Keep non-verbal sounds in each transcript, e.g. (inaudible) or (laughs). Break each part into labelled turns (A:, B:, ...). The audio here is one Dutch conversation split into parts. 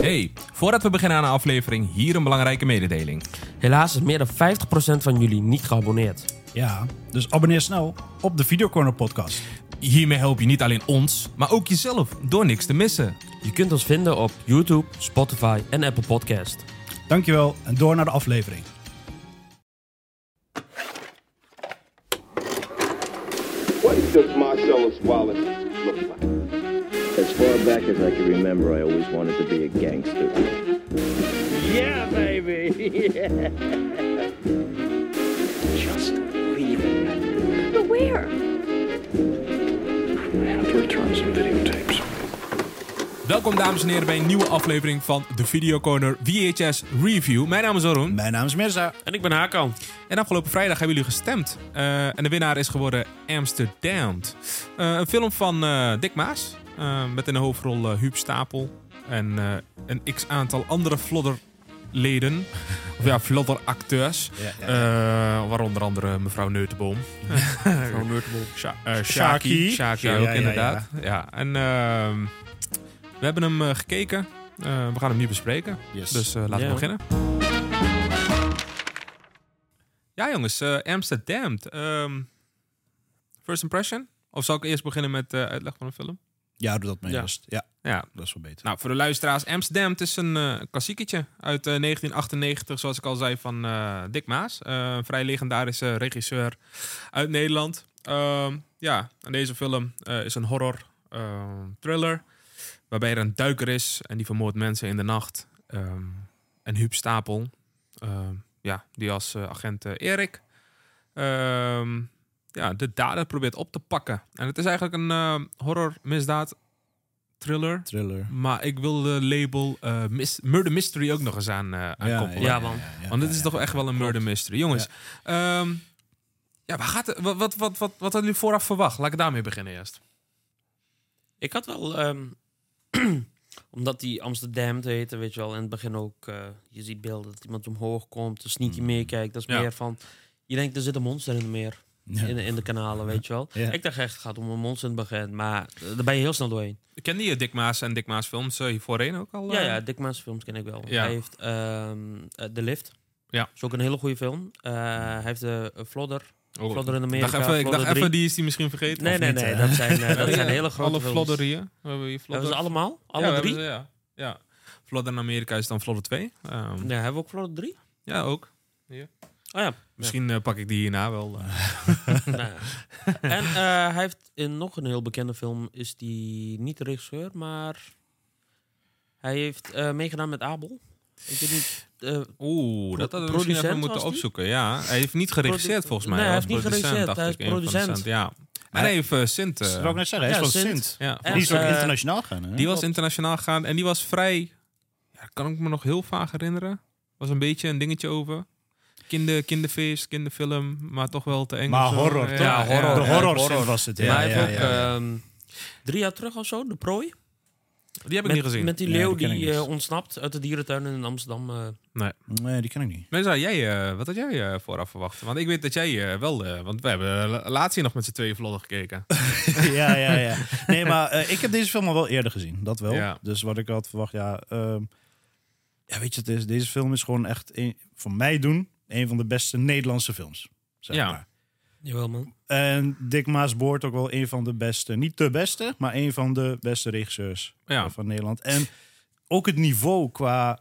A: Hey, voordat we beginnen aan de aflevering, hier een belangrijke mededeling.
B: Helaas is meer dan 50% van jullie niet geabonneerd.
C: Ja, dus abonneer snel op de Videocorner podcast.
A: Hiermee help je niet alleen ons, maar ook jezelf door niks te missen.
B: Je kunt ons vinden op YouTube, Spotify en Apple Podcast.
C: Dankjewel en door naar de aflevering.
D: What does Marcellus Wallace look like?
E: Far back as I can remember, I always wanted to be a gangster.
F: Yeah, baby. (laughs)
G: Just leave it.
H: But where?
G: I have to return some videotapes.
A: Welkom dames en heren bij een nieuwe aflevering van de Video Corner VHS Review. Mijn naam is Arun.
C: Mijn naam is Mirza.
B: En ik ben Hakan.
A: En afgelopen vrijdag hebben jullie gestemd. Eh, en de winnaar is geworden Amsterdam. Eh, een film van eh, Dick Maas. Eh, met in de hoofdrol eh, Huub Stapel. En eh, een x-aantal andere flodderleden. (laughs) of ja, flodderacteurs.
C: Ja,
A: waaronder andere mevrouw Neutenboom. (laughs)
B: Mevrouw Nerdbol.
A: Sha eh, Shaki. Ook, inderdaad. Ja, en ehm, we hebben hem gekeken. We gaan hem nu bespreken.
C: Yes.
A: Dus laten we beginnen. Ja, jongens. Amsterdam. Ehm, first impression? Of zal ik eerst beginnen met de uitleg van de film?
C: Ja, doe dat maar
B: Ja.
C: eerst. Ja,
A: Ja,
C: dat is wel beter.
A: nou, voor de luisteraars, Amsterdam het is een eh klassieketje uit eh, 1998, zoals ik al zei, van eh, Dick Maas. Eh, een vrij legendarische regisseur uit Nederland. Ehm, ja, en deze film eh, is een horror eh, thriller, waarbij er een duiker is en die vermoordt mensen in de nacht. Ehm, en Huub Stapel, ehm, ja, die als eh, agent eh, Erik, ehm, ja, de dader probeert op te pakken. En het is eigenlijk een eh, horror misdaad thriller.
C: Thriller.
A: Maar ik wil de label eh, mis- Murder Mystery ook nog eens aan, aankoppelen.
B: ja, man.
A: Want dit is toch echt wel een murder mystery. Jongens, ja, ja waar gaat wat, wat, wat, wat, wat hadden jullie vooraf verwacht? Laat ik daarmee beginnen eerst.
B: Ik had wel, ehm, (clears throat) omdat die Amsterdam te heten, weet je wel, in het begin ook, eh, je ziet beelden dat iemand omhoog komt, een sneaky meekijkt. Dat is
A: Ja.
B: meer van, je denkt er zit een monster in de meer,
C: Ja.
B: in, in de kanalen, weet je wel.
C: Ja.
B: Ik dacht echt, het gaat om een monster in het begin, maar eh, daar ben je heel snel doorheen.
A: Kende je Dick Maas en Dick Maas films uh, hier voorheen ook al?
B: Ja,
A: eh?
B: ja, Dick Maas films ken ik wel.
A: Ja.
B: Hij heeft ehm eh, The Lift.
A: Ja.
B: is ook een hele goede film. Eh, hij heeft de uh, Flodder.
A: Oh,
B: Flodder in
A: ik
B: Amerika.
A: dacht even, ik
B: Flodder
A: dacht even
B: 3.
A: die is die misschien vergeten.
B: Nee, nee,
A: niet,
B: nee. Dat zijn, (laughs) dat
A: Ja,
B: zijn hele grote
A: Alle
B: films.
A: flodderieën. We hebben hier
B: Hebben
A: flodder.
B: ze allemaal? Alle drie?
A: ze, ja. ja. Flodder in Amerika is dan Flodder 2. Ehm,
B: Ja, hebben we ook Flodder 3?
A: ja, ook.
B: Oh ja.
A: Misschien eh, pak ik die hierna wel. eh. (laughs)
B: Nou en eh, hij heeft in nog een heel bekende film, is die niet de regisseur, maar hij heeft eh, meegedaan met Abel. Ik weet niet. eh,
A: Oeh, dat hadden we misschien even moeten
B: die?
A: opzoeken. Ja, hij heeft niet geregisseerd volgens mij.
B: Nee, hij
A: was
B: heeft niet
A: producent,
B: geregisseerd,
A: dacht
B: hij is
A: van
B: producent.
A: Ja. En hij heeft eh, Sint.
C: Dat wil ik net zeggen. Hij
B: Ja,
C: is wel
B: Sint.
C: Sint.
A: ja,
B: En,
C: Die is ook internationaal gaan. Hè?
A: die was internationaal gegaan en die was vrij. Ja, kan ik me nog heel vaag herinneren. Was een beetje een dingetje over. Kinder, kinderfeest, kinderfilm, maar toch wel te eng.
C: maar horror, toch?
B: Ja, horror.
C: De
B: Ja,
C: horror,
B: horror.
C: was het.
B: maar
C: Ja,
B: hij
C: ja,
B: heeft ook
C: ja.
B: ehm, drie jaar terug of zo, De Prooi.
A: Die heb ik
B: Met,
A: niet gezien.
B: met die
C: Nee,
B: leeuw
C: die
B: eh, ontsnapt uit de dierentuin in Amsterdam. eh.
C: Nee, die ken ik niet.
A: Mensa, jij, eh, wat had jij eh, vooraf verwacht? Want ik weet dat jij eh, wel... eh, want we hebben la- laatst hier nog met z'n tweeën vlodder gekeken. (laughs)
C: ja, ja, ja. Nee, maar ik heb deze film al wel eerder gezien. Dat wel.
A: Ja.
C: Dus wat ik had verwacht, ja... ehm, ja, weet je, het is, deze film is gewoon echt, een, voor mij doen, een van de beste Nederlandse films. Zeg
A: Ja.
C: maar.
B: Jawel, man.
C: En Dick Maas Boort ook wel een van de beste, niet de beste, maar een van de beste regisseurs
A: Ja.
C: van Nederland. En ook het niveau qua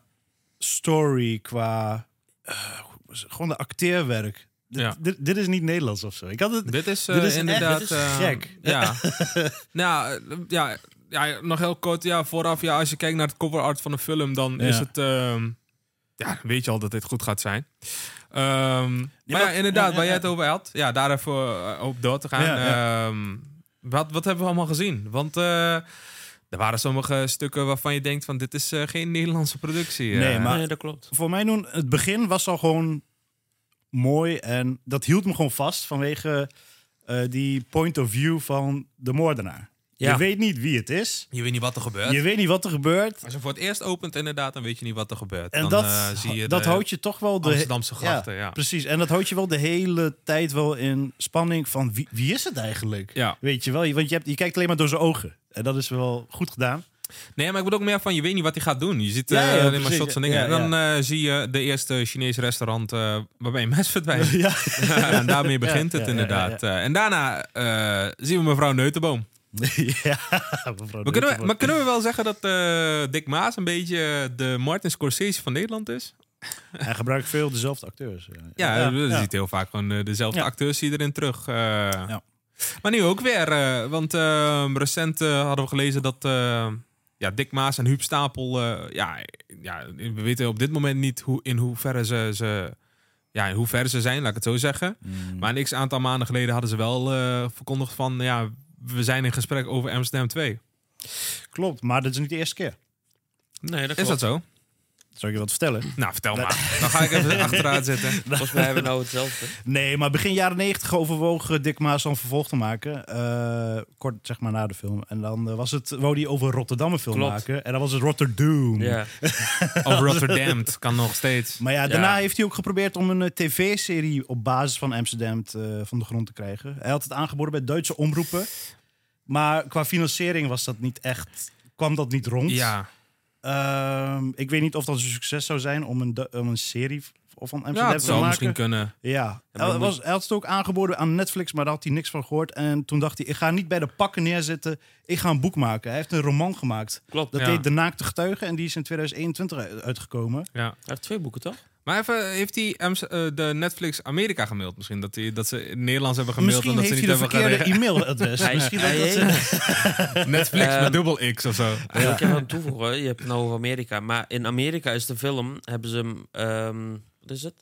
C: story, qua eh, gewoon de acteerwerk. Dit,
A: Ja.
C: dit, dit is niet Nederlands of zo. Ik had het,
A: Dit is,
C: Dit
A: eh,
C: echt-
A: inderdaad...
C: dit is
A: eh,
C: gek.
A: Ja. (laughs) nou, ja, ja, nog heel kort. Ja, vooraf, ja, als je kijkt naar het cover art van de film, dan
C: Ja.
A: is het... ja, (laughs) weet je al dat dit goed gaat zijn. Ehm, maar ja, inderdaad,
C: ja, ja,
A: waar jij
C: ja.
A: het over had. Ja, daar even eh, op door te gaan.
C: Ja, ja.
A: Ehm, wat, wat hebben we allemaal gezien? Want eh, er waren sommige stukken waarvan je denkt van... dit is eh, geen Nederlandse productie.
C: Nee, maar-
B: nee, dat klopt.
C: voor mij doen, het begin was al gewoon mooi. En dat hield me gewoon vast vanwege eh, die point of view van de moordenaar.
B: Ja.
C: Je weet niet wie het is.
A: Je weet niet wat er gebeurt.
C: Je weet niet wat er gebeurt.
A: Als je voor het eerst opent inderdaad, dan weet je niet wat er gebeurt.
C: En
A: dan
C: dat,
A: eh, zie je
C: dat houdt je toch wel de
A: Amsterdamse grachten. Ja,
C: Precies. En dat houdt je wel de hele tijd wel in spanning van wie, wie is het eigenlijk?
A: Ja.
C: Weet je wel? Want je, hebt, je kijkt alleen maar door zijn ogen. En dat is wel goed gedaan.
A: Nee, maar ik bedoel ook meer van, je weet niet wat hij gaat doen. Je ziet
C: Ja,
A: eh,
C: ja,
A: alleen maar shots en dingen.
C: Ja,
A: en dan eh, zie je de eerste Chinese restaurant eh, waarbij een (laughs) mes verdwijnt.
C: ja. (laughs)
A: en daarmee begint het inderdaad. En daarna zien we mevrouw Neutenboom. (laughs)
C: ja, mevrouw
A: Maar kunnen, we, maar kunnen we wel zeggen dat eh, Dick Maas een beetje de Martin Scorsese van Nederland is? (laughs)
C: Hij gebruikt veel dezelfde acteurs.
A: Ja, je
C: ja.
A: ziet heel vaak gewoon eh, dezelfde
C: Ja.
A: acteurs je erin terug. eh. Maar nu ook weer, want recent hadden we gelezen dat ja, Dick Maas en Huub Stapel, ja, ja, we weten op dit moment niet hoe, in hoeverre ze, ze, ja, in hoeverre ze zijn, laat ik het zo zeggen.
C: Mm.
A: Maar een x aantal maanden geleden hadden ze wel verkondigd van, ja, we zijn in gesprek over Amsterdam 2.
C: Klopt, maar dat is niet de eerste keer.
B: Nee, dat
A: Is dat
B: klopt.
A: zo?
C: Zal ik je wat vertellen?
A: Nou, vertel maar. Dan ga ik even (laughs) achteruit zitten.
B: Volgens mij hebben we nou hetzelfde.
C: Nee, maar begin jaren negentig overwoog eh, Dick Maas om vervolg te maken. Eh, kort zeg maar na de film. En dan eh, was het, wou hij over Rotterdam een film
B: Klopt.
C: maken. En dan was het Rotterdam.
B: Ja. (laughs)
A: Of Rotterdam, kan nog steeds.
C: Maar ja,
B: Ja.
C: daarna heeft hij ook geprobeerd om een tv-serie op basis van Amsterdam te- van de grond te krijgen. Hij had het aangeboden bij Duitse omroepen. Maar qua financiering was dat niet echt, kwam dat niet rond.
A: Ja,
C: Ehm, ik weet niet of dat een succes zou zijn om een, om een serie van Amsterdam
A: ja het
C: te
A: zou
C: maken.
A: misschien kunnen.
C: Ja, hij, was, hij had het ook aangeboden aan Netflix, maar daar had hij niks van gehoord. En toen dacht hij, ik ga niet bij de pakken neerzitten, ik ga een boek maken. Hij heeft een roman gemaakt.
B: Klopt.
C: Dat
A: Ja.
C: heet De Naakte Getuige en die is in 2021 uit- uitgekomen.
A: Ja.
B: Hij heeft twee boeken, toch?
A: Maar even, heeft hij eh, de Netflix Amerika gemaild misschien? Dat, die, dat ze in het Nederlands hebben gemaild
C: Misschien
A: en dat
C: heeft
A: ze
C: hij
A: niet
C: de
A: hebben
C: verkeerde e-mailadres. (laughs)
B: Hij-
C: Misschien dat
B: hij-
C: dat ze- (laughs)
A: Netflix met dubbel X of zo.
B: Ja. Ik heb aan toevoegen. Je hebt het nou over Amerika. Maar in Amerika is de film, hebben ze hem, ehm, wat is het?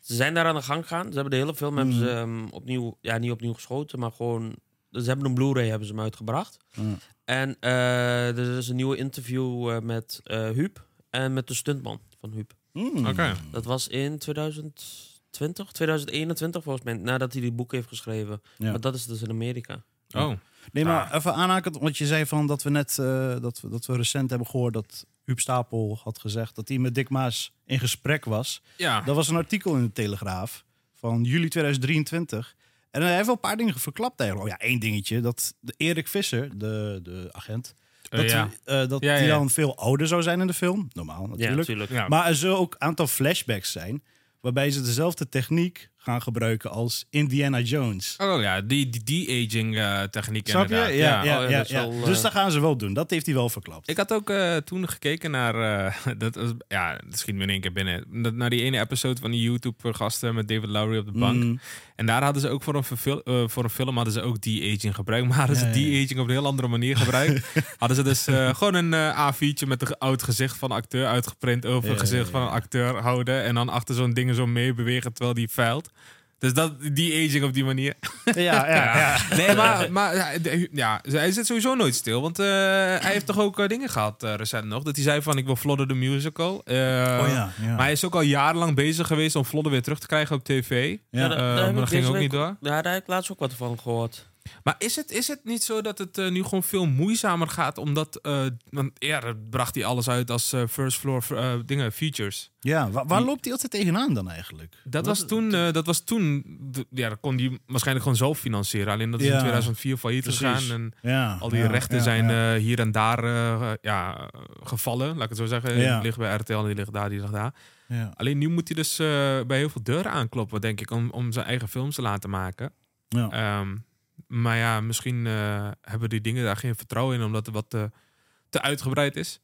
B: Ze zijn daar aan de gang gegaan. Ze hebben de hele film hebben ze, ehm, opnieuw, ja, niet opnieuw geschoten, maar gewoon, ze hebben een Blu-ray hebben ze hem uitgebracht.
C: Mm.
B: En eh, er is een nieuwe interview eh, met eh Huub en met de stuntman van Huub.
C: Mm.
A: Oké.
B: Dat was in 2020, 2021 volgens mij, nadat hij die boek heeft geschreven.
C: Ja.
B: Maar dat is dus in Amerika.
A: Oh,
C: Nee, maar even aanhaken, want je zei van dat we net eh, dat, we, dat we recent hebben gehoord dat Huub Stapel had gezegd dat hij met Dick Maas in gesprek was.
A: ja.
C: Dat was een artikel in de Telegraaf van juli 2023. En hij heeft wel een paar dingen verklapt eigenlijk. Oh ja, één dingetje. Dat de Erik Visser, de, de agent, dat,
A: ja.
C: eh, dat
A: Ja,
C: die
A: ja.
C: dan veel ouder zou zijn in de film. Normaal
B: Ja,
C: natuurlijk.
B: natuurlijk.
A: Ja.
C: maar er zullen ook een aantal flashbacks zijn... waarbij ze dezelfde techniek gaan gebruiken als Indiana Jones.
A: Oh ja, die, die, die aging eh, techniek
C: Snap je?
A: inderdaad.
C: Ja, ja,
B: Oh, ja,
C: ja,
B: is
C: ja.
B: wel,
C: Dus
B: eh,
C: dat gaan ze wel doen. Dat heeft hij wel verklapt.
A: Ik had ook eh, toen gekeken naar, (laughs) dat was, ja, dat schiet me in één keer binnen, Dat- naar die ene episode van die YouTube-gasten met David Lowry op de bank.
C: Mm.
A: En daar hadden ze ook voor een, voor een film hadden ze ook die aging gebruikt. Maar hadden
C: Ja,
A: ze
C: ja,
A: die aging op een heel andere manier gebruikt. (laughs) hadden ze dus gewoon een eh A4'tje met een oud gezicht van een acteur uitgeprint over
C: Ja,
A: een gezicht
C: ja,
A: van een acteur houden. En dan achter zo'n ding zo mee bewegen terwijl die veilt. Dus dat, die aging op die manier.
C: Ja, ja, (laughs) ja.
A: Nee, maar, maar ja, hij zit sowieso nooit stil. Want eh, hij heeft toch ook eh, dingen gehad eh, recent nog. Dat hij zei van ik wil Flodder de musical. Eh,
C: Oh ja, ja.
A: Maar hij is ook al jarenlang bezig geweest om Flodder weer terug te krijgen op tv.
C: Ja.
A: maar dat ging ook niet door.
B: Ja, daar heb ik laatst ook wat van gehoord.
A: Maar is het, is het niet zo dat het eh, nu gewoon veel moeizamer gaat? Omdat, eh, want eerder bracht hij alles uit als eh, first floor dingen, features.
C: Ja, waar, waar loopt hij altijd tegenaan dan eigenlijk?
A: Dat was toen, dat was toen ja, dat kon hij waarschijnlijk gewoon zelf financieren. Alleen dat is
C: Ja.
A: in 2004 failliet gegaan. En
C: Ja,
A: al die
C: ja,
A: rechten zijn hier en daar ja, gevallen, laat ik het zo zeggen. Die ligt bij RTL, die ligt daar, die ligt daar.
C: ja.
A: Alleen nu moet hij dus bij heel veel deuren aankloppen, denk ik, om, om zijn eigen films te laten maken.
C: Ja.
A: Ehm, maar ja, misschien eh, hebben die dingen daar geen vertrouwen in, omdat het wat te, te uitgebreid is.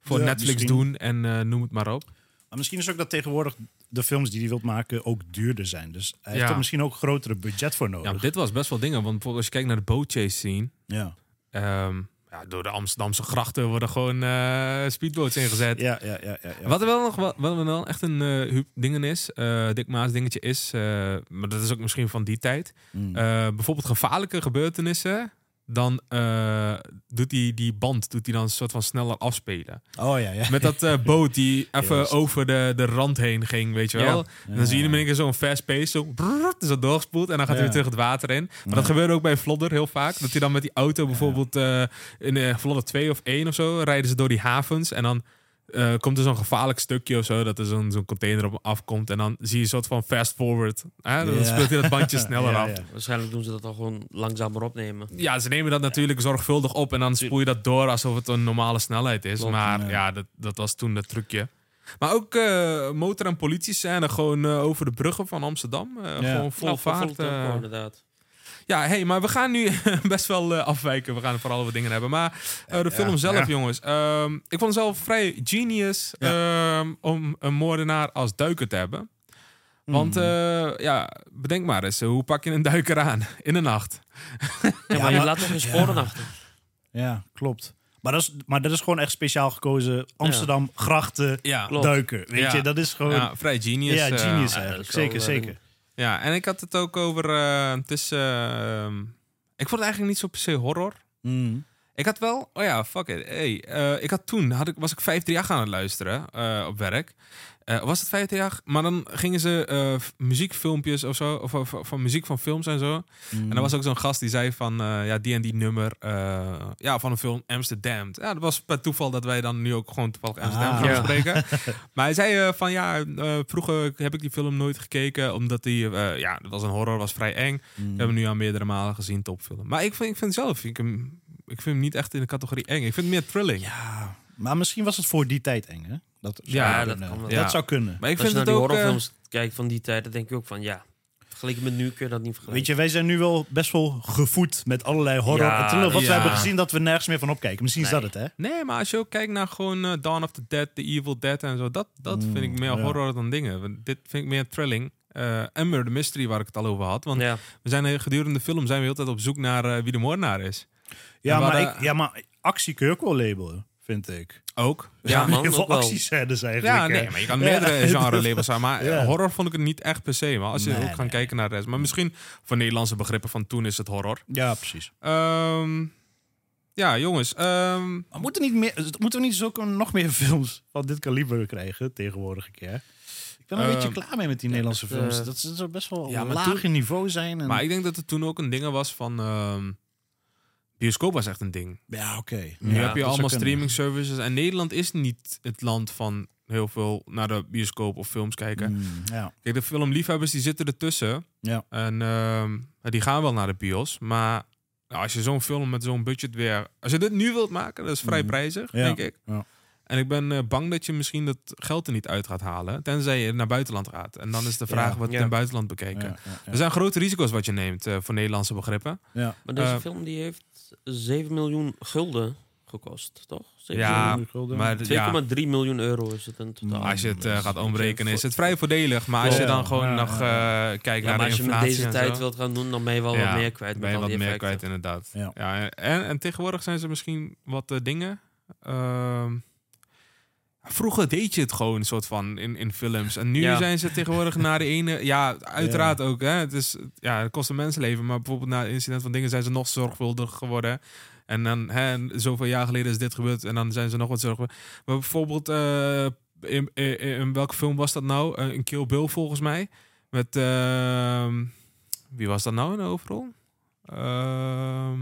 A: Voor
C: Ja,
A: Netflix
C: misschien.
A: doen en eh, noem het maar op.
C: Maar misschien is ook dat tegenwoordig de films die hij wilt maken ook duurder zijn. Dus hij heeft
A: Ja.
C: er misschien ook grotere budget voor
A: Ja,
C: nodig.
A: maar dit was best wel dingen, want bijvoorbeeld als je kijkt naar de boat chase scene,
C: Ja,
A: ehm, ja, door de Amsterdamse grachten worden gewoon eh, speedboats ingezet.
C: ja, ja, ja. ja, ja.
A: Wat er wel nog wat, wat er wel echt een eh huub dingen is, eh Dick Maas dingetje is, eh, maar dat is ook misschien van die tijd.
C: Mm.
A: Eh, bijvoorbeeld gevaarlijke gebeurtenissen, dan eh, doet hij die band doet hij dan een soort van sneller afspelen.
C: oh ja, ja.
A: Met dat eh, (laughs) boot die even over de, de rand heen ging, weet je wel.
B: Ja.
A: En dan zie je hem in één keer zo'n fast pace, zo, brrrt, zo doorgespoeld. En dan gaat hij weer terug het water in. Maar dat gebeurt ook bij Vlodder heel vaak. Dat hij dan met die auto bijvoorbeeld eh, in Vlodder 2 of 1 of zo, rijden ze door die havens. En dan eh, komt er zo'n gevaarlijk stukje of zo, dat er zo'n zo'n container op afkomt. En dan zie je een soort van fast forward. Hè? Dan speelt hij dat bandje (laughs) sneller
C: Ja,
A: af.
C: ja.
B: Waarschijnlijk doen ze dat al gewoon langzamer opnemen.
A: Ja, ze nemen dat natuurlijk zorgvuldig op en dan spoel je dat door alsof het een normale snelheid is.
B: Klopt,
A: maar
C: ja.
A: ja, dat, dat was toen dat trucje. Maar ook eh, motor- en politie-scène gewoon eh, over de bruggen van Amsterdam.
C: Ja.
A: Gewoon vol
B: Nou,
A: vaart.
B: vol tempo, inderdaad.
A: Ja, hey, maar we gaan nu (laughs) best wel eh, afwijken. We gaan vooral over dingen hebben. Maar eh, de film zelf,
C: ja.
A: jongens. ehm, ik vond het zelf vrij genius ehm, om een moordenaar als duiker te hebben. Want
C: Hmm.
A: eh, ja, bedenk maar eens, hoe pak je een duiker aan (laughs) in de nacht?
B: Ja, maar je laat toch geen sporen achter.
C: Ja, klopt. Maar dat, is, maar dat is gewoon echt speciaal gekozen. Amsterdam, grachten,
A: Ja,
C: duiken. Weet
A: Ja.
C: je, dat is gewoon...
A: ja
C: Ja,
A: vrij genius. eh,
C: genius
B: ja,
C: eigenlijk. zeker, zeker.
A: Ja, en ik had het ook over. eh, het is. ik vond het eigenlijk niet zo per se horror.
C: Mm.
A: Ik had wel. Oh ja, fuck it. Hey, eh, ik had toen. Had ik, was ik 538 aan het luisteren eh, op werk. Eh, was het 538? Maar dan gingen ze eh, muziekfilmpjes of zo. Of, of, of van muziek van films en zo.
C: Mm.
A: En er was ook zo'n gast die zei van. eh, ja, die en die nummer. eh, ja, van een film Amsterdam. Ja, dat was per toeval dat wij dan nu ook gewoon toevallig Amsterdam
C: Ah.
A: gaan
B: Ja.
A: bespreken. (laughs) maar hij zei van ja. eh, vroeger heb ik die film nooit gekeken. Omdat die. eh, ja, dat was een horror. Was vrij eng.
C: Mm.
A: We hebben hem nu al meerdere malen gezien, topfilm. Maar ik vind, ik vind zelf, ik, hem, ik vind hem niet echt in de categorie eng. Ik vind het meer thrilling.
C: Ja, maar misschien was het voor die tijd eng, hè? Dat zou
A: Ja,
C: kunnen.
B: dat kan
C: zou kunnen.
A: Maar ik
B: Als
A: vind
B: je naar
A: het
B: die
A: ook... eh,
B: horrorfilms kijkt van die tijd, dan denk je ook van ja, vergeleken met nu kun je dat niet vergelijken.
C: Weet je, wij zijn nu wel best wel gevoed met allerlei horror
B: Ja,
C: en thriller. Wat
A: ja.
C: we hebben gezien dat we nergens meer van opkijken. Misschien is dat het, hè?
A: nee, maar als je ook kijkt naar gewoon eh, Dawn of the Dead, The Evil Dead en zo. Dat, dat
C: Mm,
A: vind ik meer
C: ja.
A: horror dan dingen. Want Dit vind ik meer thrilling. Eh en Murder Mystery, waar ik het al over had. Want
B: ja,
A: we zijn gedurende de film zijn we heel tijd op zoek naar wie de moordenaar is.
C: Ja, maar, ik, ja, maar actie kun je ook wel labelen, vind ik.
A: Ook.
B: Ja, man,
C: heel veel actiescènes eigenlijk.
A: Ja, nee, maar je kan meerdere (laughs) genre labels zijn. Maar
C: Ja.
A: eh, horror vond ik het niet echt per se. Maar als je
C: Nee,
A: ook gaat
C: nee.
A: kijken naar de rest. Maar misschien voor Nederlandse begrippen van toen is het horror.
C: Ja, precies.
A: Ehm, ja, jongens. ehm,
C: moeten, niet meer, moeten we niet zulke nog meer films van dit kaliber krijgen tegenwoordig een keer? Ik ben er een
A: Ehm,
C: beetje klaar mee met die Nederlandse
B: het,
C: films.
B: eh,
C: dat ze zo best wel
A: ja, maar
C: lager
A: toen-
C: niveau zijn. En...
A: maar ik denk dat het toen ook een ding was van... ehm, bioscoop was echt een ding.
C: ja, oké.
A: Nu
C: Ja,
A: heb je allemaal streaming services. En Nederland is niet het land van heel veel naar de bioscoop of films kijken.
C: Mm, ja.
A: Kijk, de filmliefhebbers die zitten ertussen.
C: Ja.
A: En ehm, die gaan wel naar de bios. Maar nou, als je zo'n film met zo'n budget weer... Als je dit nu wilt maken, dat is vrij
C: Mhm.
A: prijzig,
C: Ja,
A: denk ik.
C: ja.
A: En ik ben eh, bang dat je misschien dat geld er niet uit gaat halen. Tenzij je naar buitenland gaat. En dan is de vraag,
C: Ja.
A: wat
B: Ja.
A: in het buitenland bekeken.
C: Ja, ja,
A: Er zijn grote risico's wat je neemt eh, voor Nederlandse begrippen.
C: ja.
B: maar deze
A: eh,
B: film die heeft 7 miljoen gulden gekost, toch? 7
A: Ja,
B: miljoen.
C: Gulden.
A: Maar d- ja,
B: 2,3 miljoen euro is het in totaal.
A: als je het gaat omrekenen, is het vrij voordelig. Maar als je dan gewoon
C: ja,
A: nog
C: ja.
A: eh, kijkt
B: ja,
A: naar
B: maar
A: de
B: als je met
A: inflatie
B: deze tijd
A: zo,
B: wilt gaan doen, dan ben je wel
A: ja,
B: wat meer kwijt.
A: ben je
B: met al
A: wat
B: die
A: meer
B: effecten.
A: kwijt, inderdaad.
C: Ja.
A: Ja. en, en tegenwoordig zijn ze misschien wat dingen. Vroeger deed je het gewoon een soort van in, in films. En nu
B: Ja.
A: zijn ze tegenwoordig naar de ene. Ja, uiteraard ook. Hè. Het, is, ja, het kost een mensenleven. Maar bijvoorbeeld na het incident van dingen zijn ze nog zorgvuldig geworden. En dan, hè, en zoveel jaar geleden is dit gebeurd. En dan zijn ze nog wat zorgvuldig. Maar bijvoorbeeld, eh, in, in, in welke film was dat nou? Eh, in Kill Bill volgens mij. Met, ehm, wie was dat nou in? Ehm,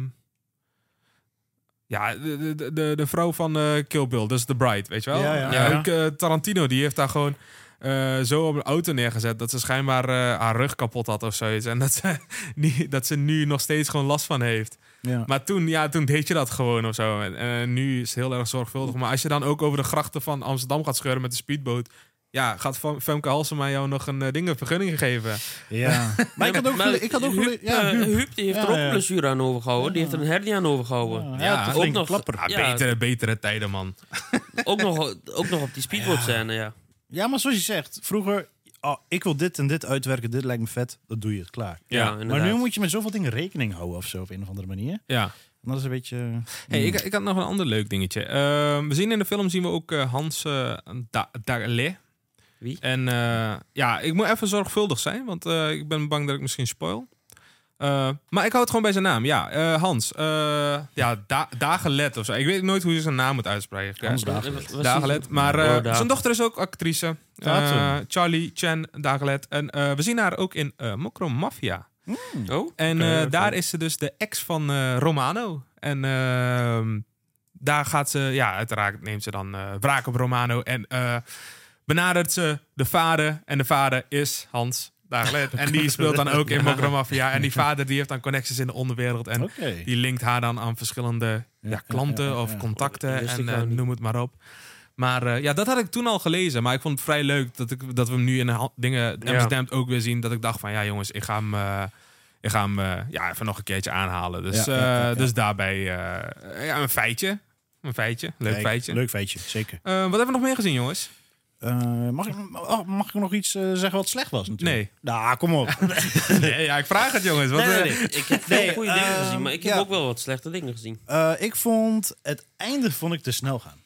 A: ja, de, de, de, de vrouw van eh Kill Bill, dus The Bride, weet je wel?
C: Ja, ja.
B: Ja.
A: Ook, eh, Tarantino, die heeft daar gewoon eh, zo op een auto neergezet dat ze schijnbaar eh, haar rug kapot had of zoiets. En dat ze, (laughs) niet, dat ze nu nog steeds gewoon last van heeft.
C: Ja.
A: Maar toen, ja, toen deed je dat gewoon of zo. En nu is het heel erg zorgvuldig. Maar als je dan ook over de grachten van Amsterdam gaat scheuren met de speedboot... Ja, gaat Fem- Femke Halsema jou nog een eh, ding, een vergunning geven?
C: Ja. (laughs) Maar ik had ook,
B: Maar
C: gele- ik had ook
B: Huub,
C: ja,
B: eh,
C: Huub.
B: Huub, die heeft
C: Ja,
B: er ook
C: ja.
B: een blessure aan overgehouden. Die heeft er een hernia aan overgehouden.
C: Ja,
A: Ja,
C: ja,
A: ook
B: nog-
C: klapper.
A: Ah,
B: Ja.
A: betere, betere tijden, man. (laughs)
B: Ook, nog, ook nog op die speedboot scène, ja.
C: Ja, maar zoals je zegt, vroeger, oh, ik wil dit en dit uitwerken, dit lijkt me vet, dat doe je het klaar.
B: Ja,
A: Ja,
C: Maar nu moet je met zoveel dingen rekening houden of zo, op een of andere manier.
A: Ja.
C: En dat is een beetje...
A: Hey, ik, ik had nog een ander leuk dingetje. Ehm, we zien in de film zien we ook eh, Hans uh, Darlet.
B: Wie?
A: En eh, ja, ik moet even zorgvuldig zijn, want eh, ik ben bang dat ik misschien spoil. Eh, maar ik hou het gewoon bij zijn naam. Ja, eh, Hans. eh ja, da Dagelet of zo. Ik weet nooit hoe je zijn naam moet uitspreken.
C: Hans. Dagelet.
A: Dagelet. Maar eh,
B: Oh,
A: zijn dochter is ook actrice. Charlie Chen Dagelet. En eh, we zien haar ook in uh, Mokro Mafia.
B: Oh?
A: En eh, daar is ze dus de ex van eh, Romano. En ehm, daar gaat ze, ja, uiteraard neemt ze dan eh wraak op Romano en eh, benadert ze de vader. En de vader is Hans Dagelet. En die speelt dan ook in Mokro Mafia. En die vader die heeft dan connecties in de onderwereld. En die linkt haar dan aan verschillende ja, klanten
C: ja, ja,
A: of contacten en
B: nou
A: eh, noem het maar op. Maar eh, ja, dat had ik toen al gelezen. Maar ik vond het vrij leuk dat, ik, dat we hem nu in dingen. Amsterdam ook weer zien. Dat ik dacht van ja jongens, ik ga hem, eh, ik ga hem ja, even nog een keertje aanhalen. Dus, dus daarbij ja, een feitje. Een feitje. Leuk
C: Kijk,
A: feitje.
C: Leuk feitje, zeker.
A: Wat hebben we nog meer gezien jongens?
C: Eh, mag, ik, oh, mag ik nog iets eh, zeggen wat slecht was natuurlijk?
A: Nee.
C: Nou, kom op. (laughs)
A: nee, ja, ik vraag het jongens. Wat,
B: Nee, nee,
A: eh,
B: nee. (laughs) Ik heb veel
C: Nee,
B: goede dingen gezien, maar ik heb
C: ja.
B: ook wel wat slechte dingen gezien.
C: Eh, ik vond het einde vond ik te snel gaan.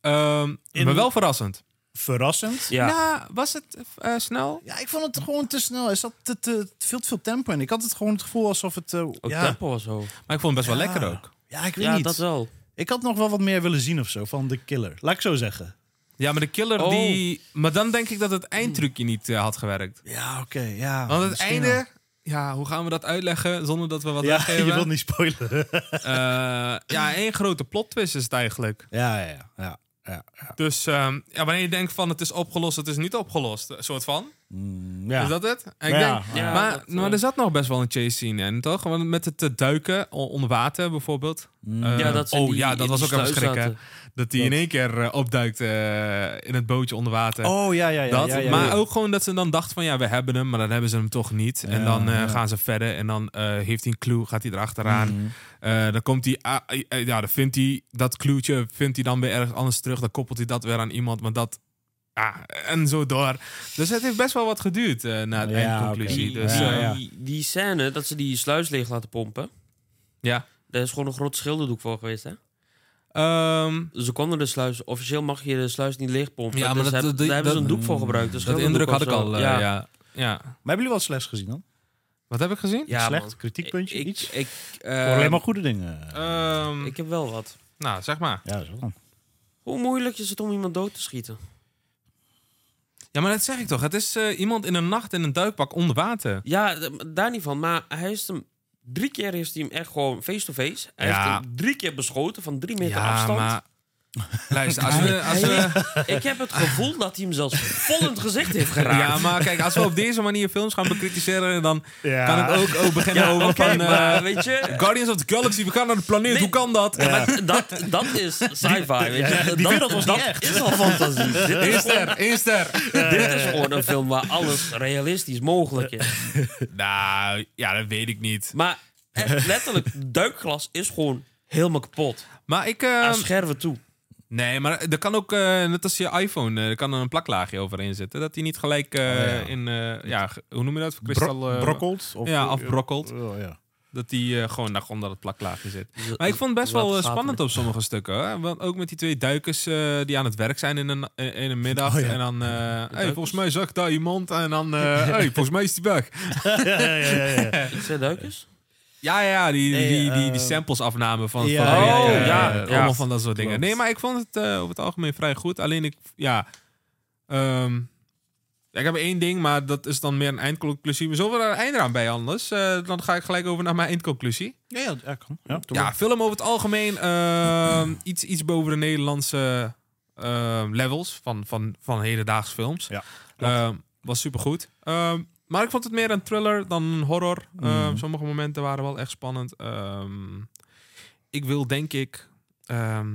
A: ehm,
C: In-
A: maar wel verrassend.
C: Verrassend.
B: Ja.
A: Nou, was het eh, snel?
C: Ja, ik vond het gewoon te snel. Er zat te, te, veel te veel tempo in. Ik had het gewoon het gevoel alsof het...
B: Ook
C: ja,
B: tempo was zo.
A: Maar ik vond het best wel
C: Ja.
A: lekker ook.
C: Ja, ik weet
B: Ja,
C: niet.
B: dat wel.
C: Ik had nog wel wat meer willen zien of zo van de killer. Laat ik zo zeggen.
A: Ja, maar de killer
B: Oh.
A: die... Maar dan denk ik dat het eindtrucje niet eh, had gewerkt.
C: Ja, oké. ja,
A: Want het einde...
C: wel.
A: Ja, hoe gaan we dat uitleggen zonder dat we wat
C: Ja,
A: weggeven? (laughs)
C: je wilt niet spoileren.
A: Eh, ja, één grote plot twist is het eigenlijk.
C: ja, ja, ja. ja, ja.
A: Dus ehm, ja, wanneer je denkt van het is opgelost, het is niet opgelost. Een soort van.
C: Mm, ja.
A: Is dat het? En ik
C: Ja,
A: denk,
B: ja,
A: maar,
B: dat, eh,
A: maar er zat nog best wel een chase scene in, toch? Want met het duiken onder water bijvoorbeeld. Eh,
B: ja, dat
A: oh
B: die-
A: ja, dat was ook even schrikken. Dat hij in één keer eh, opduikt eh, in het bootje onder water.
C: Oh, ja, ja, ja.
A: dat,
C: ja, ja,
A: maar
C: ja.
A: ook gewoon dat ze dan dachten van ja, we hebben hem, maar dan hebben ze hem toch niet. en dan eh,
C: ja.
A: gaan ze verder en dan eh, heeft hij een clue, gaat hij erachteraan. Eh, dan komt hij, ah, ja, dan vindt hij dat cluetje, vindt hij dan weer ergens anders terug. Dan koppelt hij dat weer aan iemand, maar dat, ja, en zo door. Dus het heeft best wel wat geduurd eh na de
C: Ja,
A: eindconclusie. Dus
B: die,
A: ja,
C: Ja, ja.
B: Die, die scène dat ze die sluis leeg laten pompen,
A: ja.
B: daar is gewoon een groot schilderdoek voor geweest, hè?
A: Ehm,
B: Ze konden de sluis, officieel mag je de sluis niet leegpompen.
A: Ja, maar
B: dus
A: dat-
B: heb-
A: dat-
B: daar hebben ze een doek voor gebruikt. Dus
A: dat indruk had ik al. eh, ja. Ja.
C: Maar hebben jullie wat slechts gezien dan?
A: Wat heb ik gezien?
B: Ja,
C: Slecht?
B: man.
C: Kritiekpuntje?
B: Ik,
C: iets?
B: ik, eh,
C: hoor alleen maar goede dingen.
A: Ehm,
B: ik heb wel wat.
A: nou, zeg maar.
C: ja, zo dan.
B: Hoe moeilijk is het om iemand dood te schieten?
A: Ja, maar dat zeg ik toch. Het is eh, iemand in een nacht in een duikpak onder water.
B: Ja, daar niet van. Maar hij is hem... Drie keer heeft hij hem echt gewoon face-to-face. Hij
A: Ja.
B: heeft hem drie keer beschoten van drie meter
A: Ja,
B: afstand.
A: maar... Luister, als we... Als we (laughs)
B: Ik heb het gevoel dat hij hem zelfs vol in het gezicht heeft geraakt.
A: ja, maar kijk, als we op deze manier films gaan bekritiseren... dan
C: Ja.
A: kan ik ook, ook beginnen
B: Ja,
A: over van...
B: maar
A: eh,
B: weet je...
A: Guardians of the Galaxy, we gaan naar de planeet,
B: Nee.
A: hoe kan dat?
B: Ja, maar dat, dat is sci-fi, weet je.
C: die
B: dat,
C: wereld was
B: dat
C: niet echt.
B: is al fantasie. (laughs)
A: Eén
B: is,
A: ster, één ster.
B: dit is gewoon een film waar alles realistisch mogelijk is.
A: Nou, ja, dat weet ik niet.
B: Maar echt letterlijk, duikglas is gewoon helemaal kapot.
A: Maar ik... eh,
B: Aan scherven toe.
A: Nee, maar er kan ook, eh, net als je iPhone, eh, er kan er een plaklaagje overheen zitten. Dat die niet gelijk eh,
C: Oh, ja.
A: in... eh, ja, hoe noem je dat? Kristal...
C: Bro
A: eh,
C: brokkeld? Of,
A: ja, afbrokkeld.
C: Oh, ja.
A: Dat die eh, gewoon daar onder het plaklaagje zit. Maar ik vond het best wel spannend op sommige stukken. Hoor. Want ook met die twee duikers eh, die aan het werk zijn in een, in een middag.
C: Oh, ja.
A: En dan, eh, (laughs) hey, volgens mij zag ik daar iemand. En dan, eh, (laughs) hey, volgens mij is die weg. (laughs)
C: ja, ja, ja, ja.
B: Zei duikers?
A: Ja, ja, die,
C: Nee,
A: die, die,
C: eh,
A: die samples afnamen van,
C: ja,
A: van
C: ja,
A: Rick,
C: ja,
B: ja, ja.
A: allemaal van dat soort dingen.
C: Klopt.
A: Nee, maar ik vond het eh, over het algemeen vrij goed. Alleen ik, ja, ehm, ja, ik heb één ding, maar dat is dan meer een eindconclusie. Zullen we daar een einde aan bij anders? Eh, dan ga ik gelijk over naar mijn eindconclusie.
C: Ja, ja, ja, kan. Ja,
A: film over het algemeen ehm, (laughs) iets, iets boven de Nederlandse ehm, levels van, van, van hedendaags films.
C: Ja,
A: Ehm, was supergoed. Ehm maar ik vond het meer een thriller dan een horror. Ehm,
C: Mhm.
A: Sommige momenten waren wel echt spannend. Ehm, ik wil denk ik... ehm,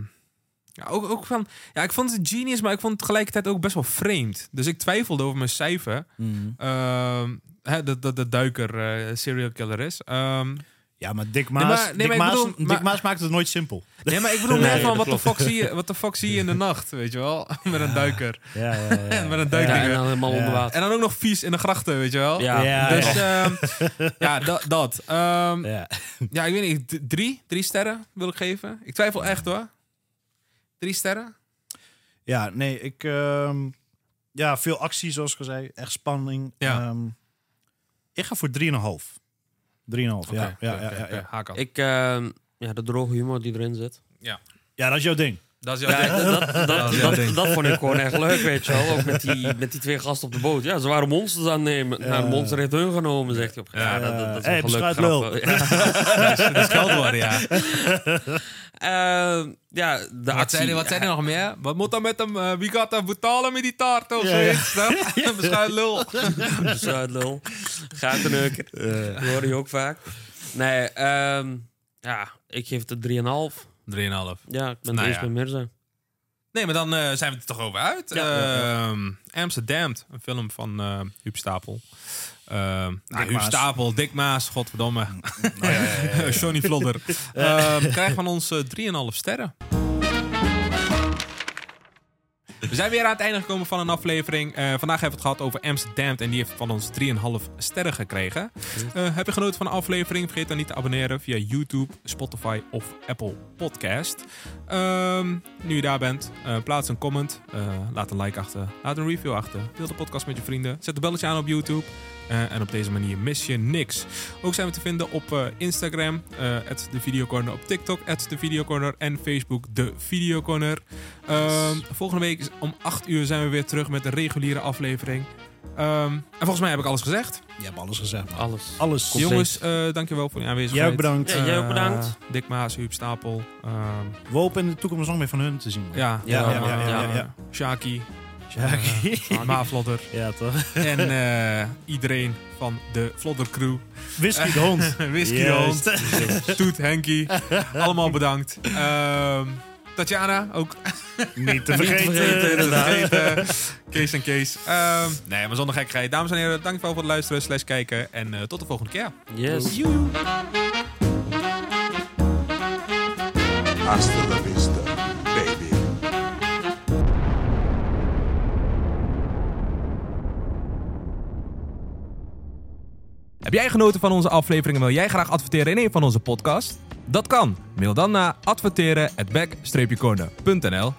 A: ja, ook, ook van, ja, ik vond het genius, maar ik vond het tegelijkertijd ook best wel vreemd. Dus ik twijfelde over mijn cijfer.
C: Mhm.
A: Hè, dat, dat de duiker eh, serial killer is. Ehm,
C: Ja, maar Dick Maas,
A: Nee, maar- nee,
C: Dick
A: maar
C: Maas,
A: bedoel,
C: Dick
A: maar-
C: Maas maakt het nooit simpel.
A: Nee, maar ik bedoel (laughs)
B: Nee,
A: meer van wat de, fuck zie je, wat de fuck zie je in de nacht, weet je wel? (laughs) Met een duiker.
C: Ja, ja, ja. (laughs)
A: Met een
B: Ja,
A: duikdingen.
B: en dan helemaal
C: Ja.
B: onder water.
A: En dan ook nog vies in de grachten, weet je wel?
B: Ja.
C: Ja,
A: Dus
C: ja.
A: ehm, ja, dat. dat. Ehm,
C: Ja.
A: ja, ik weet niet. Drie? Drie sterren wil ik geven. Ik twijfel echt hoor. Drie sterren?
C: Ja, nee, ik... ehm, ja, veel actie, zoals ik al zei. Echt spanning.
A: Ja.
C: Ehm, ik ga voor 3,5. 3,5, ja. Ja, ja, ja, ja.
B: Ik, ehm, ja, de droge humor die erin zit.
C: Ja, dat is jouw ding.
A: Dat is jouw
B: Ja,
A: ding.
B: dat, dat, dat,
A: is jouw
B: dat,
A: ding.
B: dat vond ik gewoon echt leuk, weet je wel. Ook met die, met die twee gasten op de boot. Ja, ze waren monsters aan het nemen. Nou, de monster heeft hun genomen, zegt hij. op. Ja, dat, dat, dat is
C: Hey.
B: Ja. (laughs)
A: Dat is geld worden, ja. (laughs)
B: Eh, ja, de
A: Wat
B: actie.
A: zei, hij, wat zei hij nog meer? Wat moet dan met hem? eh, wie gaat hem betalen met die taart of
C: Ja,
A: zoiets? (laughs) Ja. Beschuit lul.
B: Beschuitlul. Gateneuker. Dat hoor je ook vaak. Nee, ehm, ja, ik geef het 3,5.
A: 3,5.
B: Ja, ik ben
A: Nou
B: deze
A: ja.
B: met Mirza.
A: Nee, maar dan eh, zijn we er toch over uit.
B: Ja, ja,
A: Ehm, Amsterdam, een film van eh Huub Stapel. Ehm nou, Huub
C: Maas.
A: Stapel, Dick Maas, godverdomme. (laughs) Johnny Vlodder. (laughs) Ehm krijgt van ons eh, 3,5 sterren. We zijn weer aan het einde gekomen van een aflevering. Eh, vandaag hebben we het gehad over Amsterdam en die heeft van ons 3,5 sterren gekregen. Eh, heb je genoten van de aflevering? Vergeet dan niet te abonneren via YouTube, Spotify of Apple Podcast. Ehm, nu je daar bent, eh, plaats een comment, laat een like achter, laat een review achter, deel de podcast met je vrienden, zet een belletje aan op YouTube. Eh, en op deze manier mis je niks. Ook zijn we te vinden op eh, Instagram, eh de Videocorner, op TikTok, de Videocorner en Facebook, de Videocorner. Ehm, volgende week om 8 uur zijn we weer terug met de reguliere aflevering. Ehm, en volgens mij heb ik alles gezegd.
C: Je hebt alles gezegd. man.
B: Alles.
C: Alles.
B: Compleet.
A: Jongens, eh, dankjewel voor je aanwezigheid.
C: Jij ook bedankt.
B: Ja, jij ook bedankt.
A: Eh, Dick Maas, Huub Stapel. ehm,
C: We hopen in de toekomst nog meer van hun te zien. man.
A: ja,
B: Ja,
C: ja, ja, ja,
A: eh,
C: ja.
A: Shaki, Eh, (laughs) Maaflodder
C: Ja, toch? (laughs)
A: en eh, iedereen van de Vlodder crew.
C: Whisky de hond. (laughs)
A: Whisky de hond, Toet, Henkie. Allemaal bedankt. Ehm, Tatjana, ook
C: Niet te
B: Niet te
C: vergeten.
B: vergeten.
A: Kees en Kees. Ehm, nee, maar zonder gekkigheid. Dames en heren, dankjewel voor het luisteren slash kijken. En eh, tot de volgende keer.
B: Yes.
H: Hasta la vista,
A: Heb jij genoten van onze aflevering en wil jij graag adverteren in een van onze podcasts? Dat kan. Mail dan naar adverteren@back-corner.nl